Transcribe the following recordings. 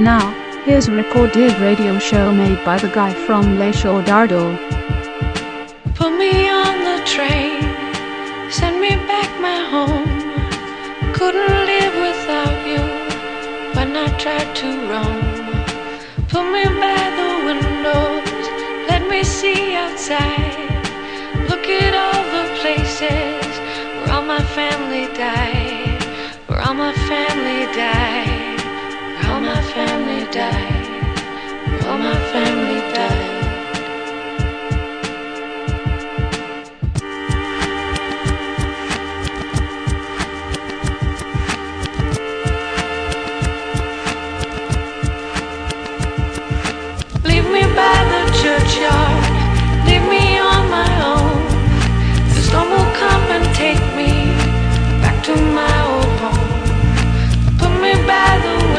And now, here's a recorded radio show made by the guy from Les Dardo. Put me on the train, send me back my home. Couldn't live without you when I tried to roam. Put me by the windows, let me see outside. Look at all the places where all my family died, where all my family died, my family died, all my family died. Leave me by the churchyard, leave me on my own. The storm will come and take me back to my old home. Put me by the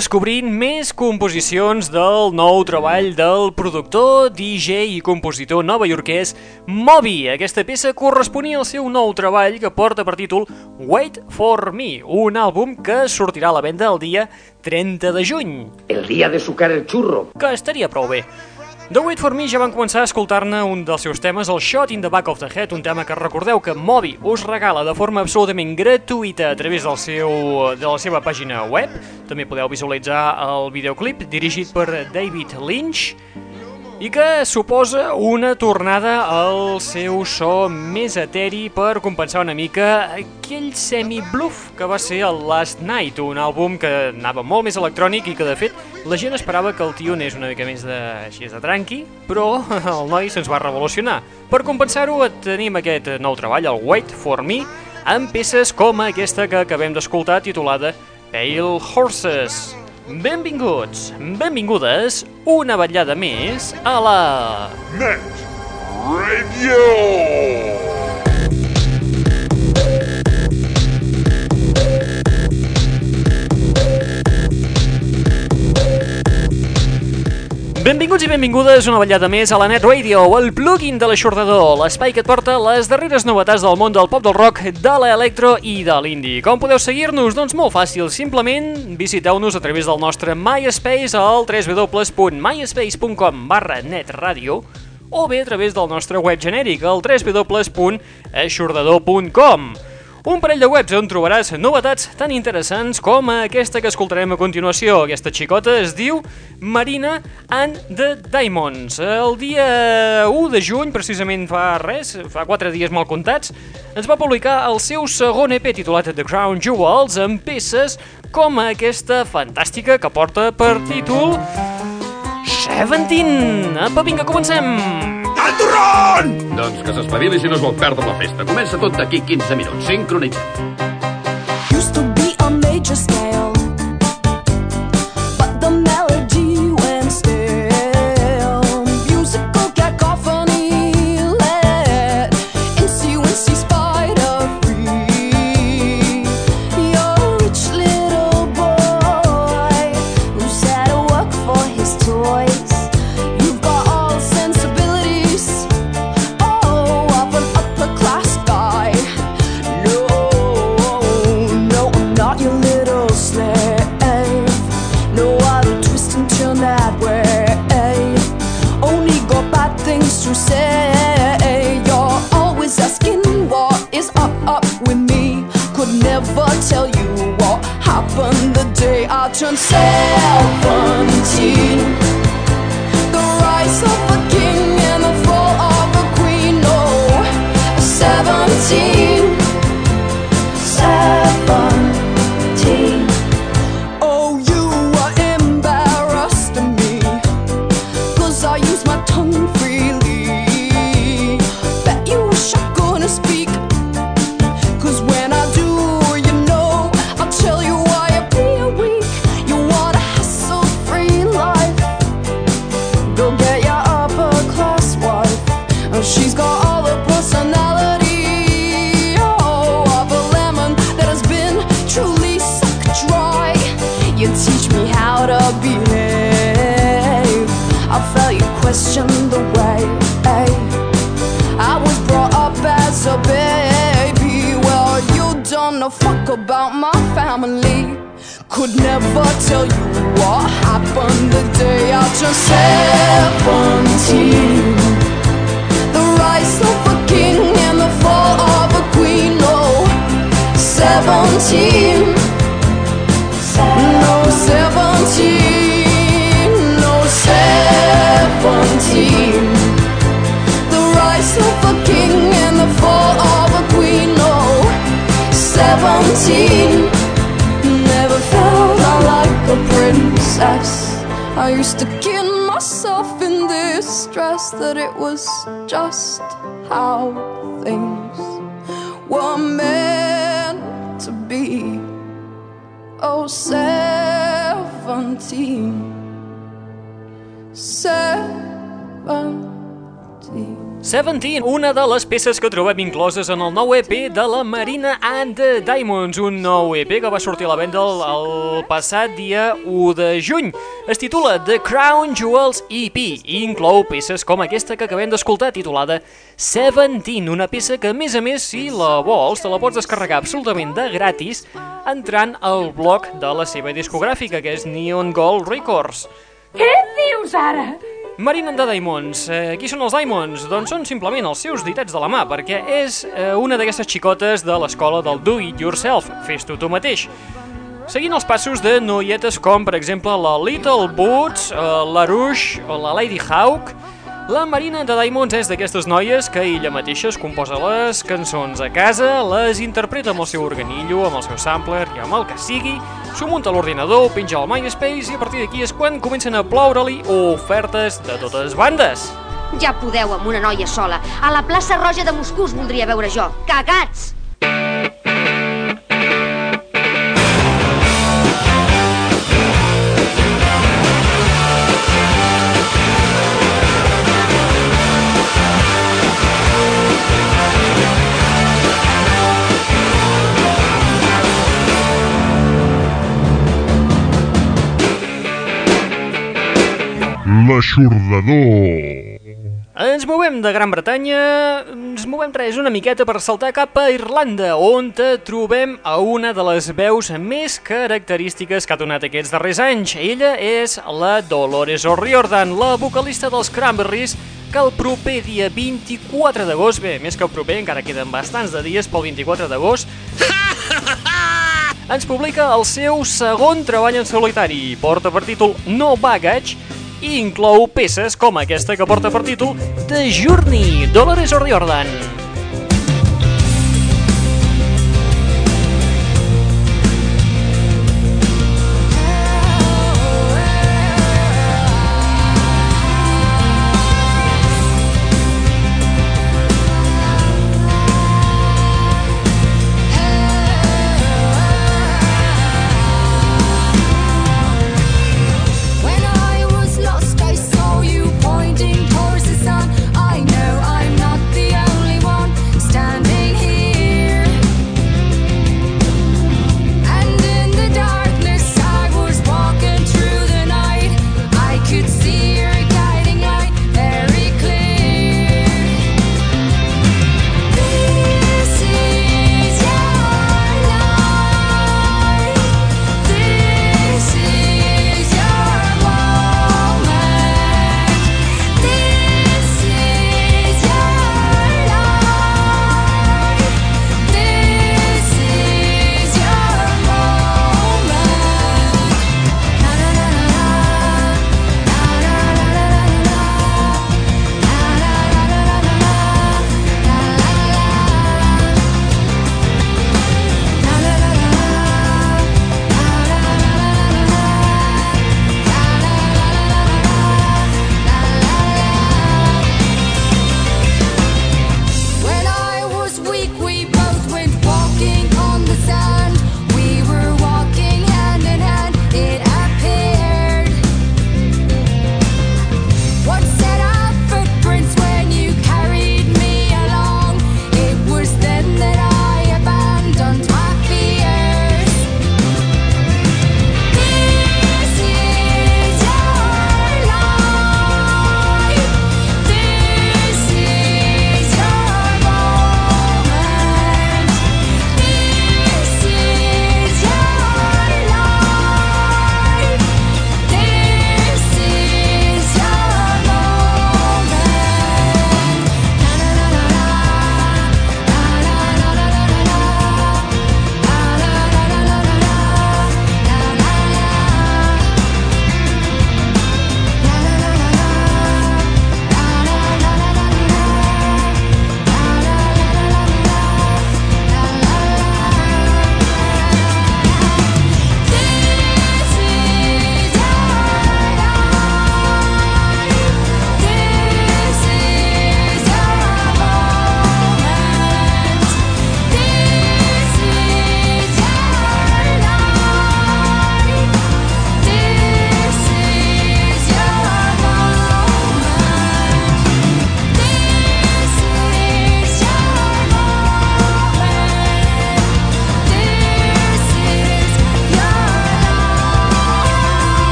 descobrint més composicions del nou treball del productor, DJ i compositor novaiorquès Moby. Aquesta peça corresponia al seu nou treball que porta per títol Wait for Me, un àlbum que sortirà a la venda el dia 30 de juny, El día de sucar el churro. que estaria prou bé. The Wait For Me ja van començar a escoltar-ne un dels seus temes, el Shot in the Back of the Head, un tema que recordeu que Moby us regala de forma absolutament gratuïta a través del seu, de la seva pàgina web. També podeu visualitzar el videoclip dirigit per David Lynch i que suposa una tornada al seu so més eteri per compensar una mica aquell semi-bluff que va ser el Last Night, un àlbum que anava molt més electrònic i que de fet la gent esperava que el tio anés una mica més de, així de tranqui, però el noi se'ns va revolucionar. Per compensar-ho tenim aquest nou treball, el Wait For Me, amb peces com aquesta que acabem d'escoltar titulada Pale Horses. Benvinguts, benvingudes, una vetllada més a la... Net Radio. Benvinguts i benvingudes una vetllada més a la Net Radio, el plugin de l'aixordador, l'espai que et porta les darreres novetats del món del pop del rock, de l'electro i de l'indie. Com podeu seguir-nos? Doncs molt fàcil, simplement visiteu-nos a través del nostre MySpace al www.myspace.com barra netradio o bé a través del nostre web genèric, al www.aixordador.com Un parell de webs on trobaràs novetats tan interessants com aquesta que escoltarem a continuació. Aquesta xicota es diu Marina and the Diamonds. El dia 1 de juny, precisament fa res, fa 4 dies mal comptats, ens va publicar el seu segon EP titulat The Crown Jewels amb peces com aquesta fantàstica que porta per títol Seventeen. Apa, vinga, comencem! Al turron! Doncs que s'espavili si no es vol perdre la festa. Comença tot d'aquí 15 minuts. Sincronitzat. used to be a major scale, know fuck about my family. Could never tell you what happened the day I turned seventeen. The rise of a king and the fall of a queen. Oh, seventeen. No, seventeen. No, seventeen. The rise of a king seventeen. Never felt like a princess. I used to kid myself in distress that it was just how things were meant to be. Oh, seventeen. Seventeen. Seventeen, una de les peces que trobem incloses en el nou EP de la Marina and the Diamonds, un nou EP que va sortir a la venda el, el passat dia 1 de juny. Es titula The Crown Jewels EP i inclou peces com aquesta que acabem d'escoltar, titulada Seventeen, una peça que, a més a més, si la vols, te la pots descarregar absolutament de gratis entrant al blog de la seva discogràfica, que és Neon Gold Records. Què dius ara? Marina de Diamonds. Eh, qui són els Diamonds? Doncs són simplement els seus ditats de la mà, perquè és eh, una d'aquestes xicotes de l'escola del Do It Yourself, fes-t'ho tu mateix. Seguint els passos de noietes com, per exemple, la Little Boots, eh, la Rouge o la Lady Hawk, la Marina de Diamonds és d'aquestes noies que ella mateixa es composa les cançons a casa, les interpreta amb el seu organillo, amb el seu sampler i amb el que sigui, s'ho munta a l'ordinador, penja al MySpace i a partir d'aquí és quan comencen a ploure-li ofertes de totes bandes. Ja podeu amb una noia sola. A la plaça Roja de Moscou us voldria veure jo. Cagats! l'aixordador. Ens movem de Gran Bretanya, ens movem res una miqueta per saltar cap a Irlanda, on trobem a una de les veus més característiques que ha donat aquests darrers anys. Ella és la Dolores O'Riordan, la vocalista dels Cranberries, que el proper dia 24 d'agost, bé, més que el proper, encara queden bastants de dies pel 24 d'agost, ens publica el seu segon treball en solitari. Porta per títol No Baggage, i inclou peces com aquesta que porta per títol The Journey, Dolores O'Riordan.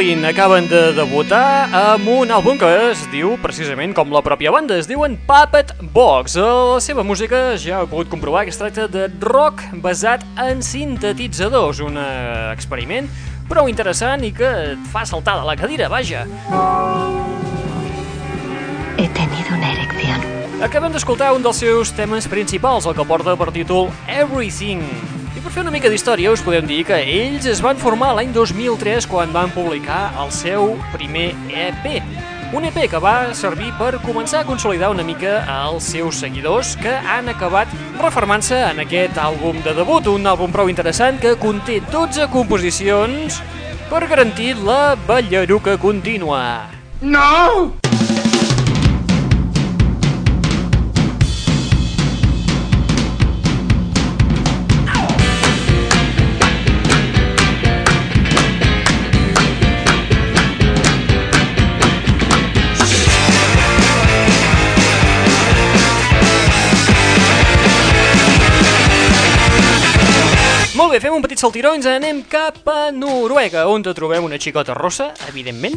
Brooklyn acaben de debutar amb un àlbum que es diu precisament com la pròpia banda, es diuen Puppet Box. La seva música ja he pogut comprovar que es tracta de rock basat en sintetitzadors, un experiment prou interessant i que et fa saltar de la cadira, vaja. He tenido una erección. Acabem d'escoltar un dels seus temes principals, el que porta per títol Everything. I per fer una mica d'història us podem dir que ells es van formar l'any 2003 quan van publicar el seu primer EP. Un EP que va servir per començar a consolidar una mica els seus seguidors que han acabat reformant-se en aquest àlbum de debut, un àlbum prou interessant que conté 12 composicions per garantir la ballaruca contínua. No! Bé, fem un petit saltiró i ens anem cap a Noruega, on trobem una xicota rossa, evidentment,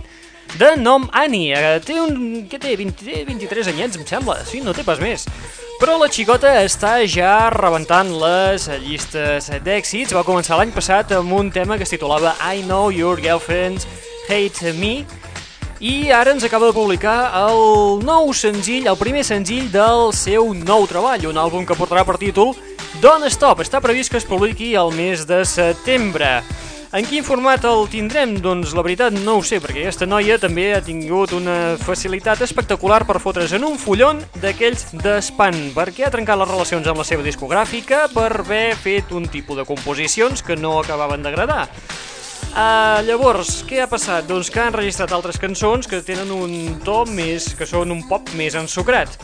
de nom Annie. Eh, Té un... què té? 20, té 23 anyets, em sembla. Sí, no té pas més. Però la xicota està ja rebentant les llistes d'èxits. Va començar l'any passat amb un tema que es titulava I Know Your Girlfriends Hate Me, i ara ens acaba de publicar el nou senzill, el primer senzill del seu nou treball, un àlbum que portarà per títol Don't Stop. Està previst que es publiqui el mes de setembre. En quin format el tindrem? Doncs la veritat no ho sé, perquè aquesta noia també ha tingut una facilitat espectacular per fotre's en un fullon d'aquells d'espant, perquè ha trencat les relacions amb la seva discogràfica per haver fet un tipus de composicions que no acabaven d'agradar. Uh, llavors, què ha passat? Doncs que han registrat altres cançons que tenen un to més, que són un pop més ensucrat.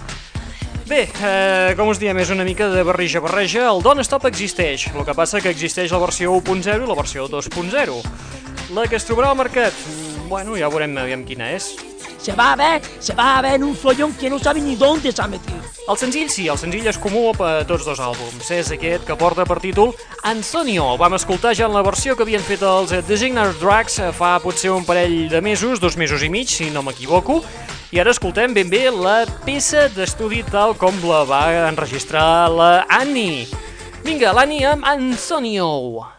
Bé, eh, com us diem, és una mica de barreja-barreja. El Don't Stop existeix, el que passa que existeix la versió 1.0 i la versió 2.0. La que es trobarà al mercat, mm, bueno, ja veurem aviam quina és. Se va a ver, se va a ver en un follón que no sabe ni dónde se ha metido. El senzill sí, el senzill és comú per tots dos àlbums. És aquest que porta per títol Antonio. Vam escoltar ja en la versió que havien fet els Designer Drugs fa potser un parell de mesos, dos mesos i mig, si no m'equivoco, i ara escoltem ben bé la peça d'estudi tal com la va enregistrar la Annie. Vinga, l'Annie amb Antonio.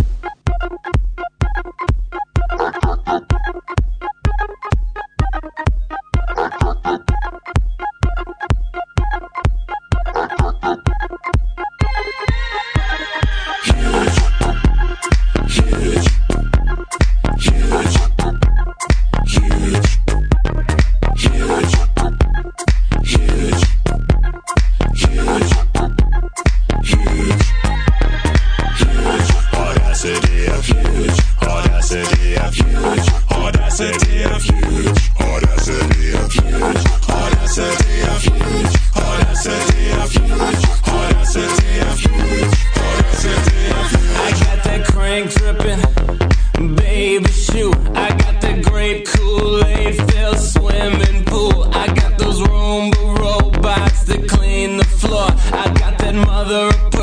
The.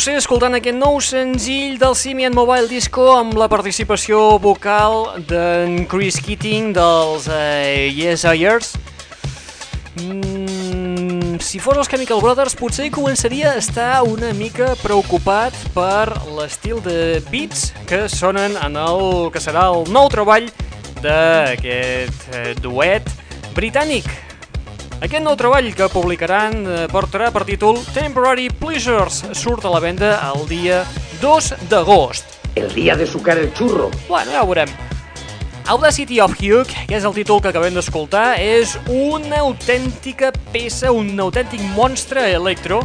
Sé, escoltant aquest nou senzill del Simian Mobile Disco amb la participació vocal d'en Chris Keating dels uh, Yes Ayers. Mm, si fos els Chemical Brothers potser començaria a estar una mica preocupat per l'estil de beats que sonen en el que serà el nou treball d'aquest eh, duet britànic. Aquest nou treball que publicaran eh, portarà per títol Temporary Pleasures. Surt a la venda el dia 2 d'agost. El día de sucar el churro. Bueno, ja ho veurem. Audacity of Hugh, que és el títol que acabem d'escoltar, és una autèntica peça, un autèntic monstre electro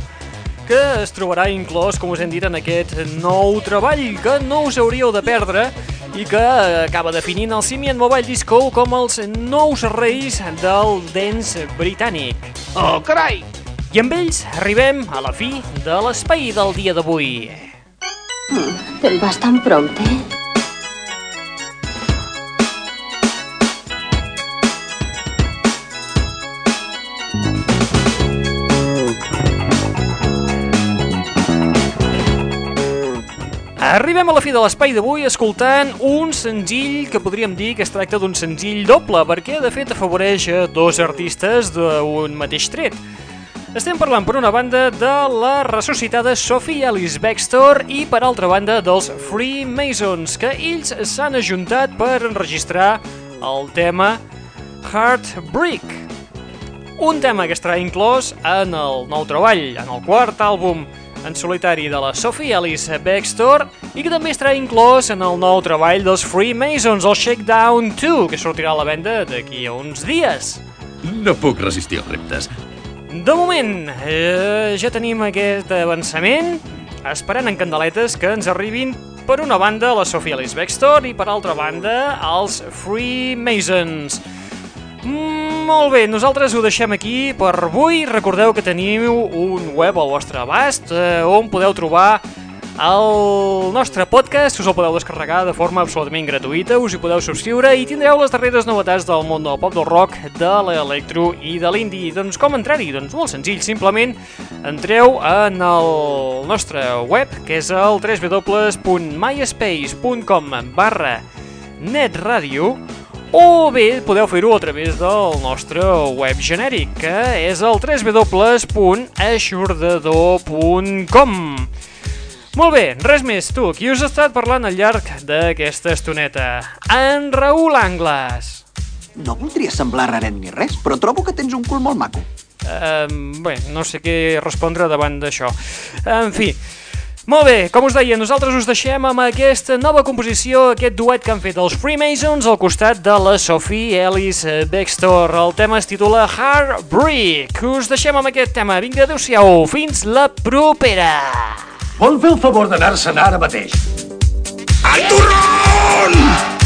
que es trobarà inclòs, com us hem dit, en aquest nou treball que no us hauríeu de perdre i que acaba definint el Simian Mobile Disco com els nous reis del dance britànic. Oh, carai! I amb ells arribem a la fi de l'espai del dia d'avui. Mm, Te'n vas tan prompte? Arribem a la fi de l'espai d'avui escoltant un senzill que podríem dir que es tracta d'un senzill doble, perquè de fet afavoreix a dos artistes d'un mateix tret. Estem parlant per una banda de la ressuscitada Sophie Alice Baxter i per altra banda dels Freemasons, que ells s'han ajuntat per enregistrar el tema Heartbreak. Un tema que estarà inclòs en el nou treball, en el quart àlbum en solitari de la Sophie Alice Baxter i que també estarà inclòs en el nou treball dels Freemasons, el Shakedown 2, que sortirà a la venda d'aquí a uns dies. No puc resistir els reptes. De moment, eh, ja tenim aquest avançament, esperant en candeletes que ens arribin per una banda la Sophie Alice Baxter i per altra banda els Freemasons. Mm, molt bé, nosaltres ho deixem aquí per avui. Recordeu que teniu un web al vostre abast eh, on podeu trobar el nostre podcast, us el podeu descarregar de forma absolutament gratuïta, us hi podeu subscriure i tindreu les darreres novetats del món del pop, del rock, de l'electro i de l'indie. Doncs com entrar-hi? Doncs molt senzill, simplement entreu en el nostre web, que és el www.myspace.com barra netradio o bé podeu fer-ho a través del nostre web genèric, que és el www.aixordador.com Molt bé, res més, tu, qui us ha estat parlant al llarg d'aquesta estoneta? En Raül Angles. No voldria semblar raret ni res, però trobo que tens un cul molt maco. Uh, bé, no sé què respondre davant d'això. En fi, molt bé, com us deia, nosaltres us deixem amb aquesta nova composició, aquest duet que han fet els Freemasons al costat de la Sophie Ellis Baxter. El tema es titula Heartbreak. Us deixem amb aquest tema. Vinga, adeu-siau. Fins la propera. Vol fer el favor d'anar-se'n ara mateix? Al turrón!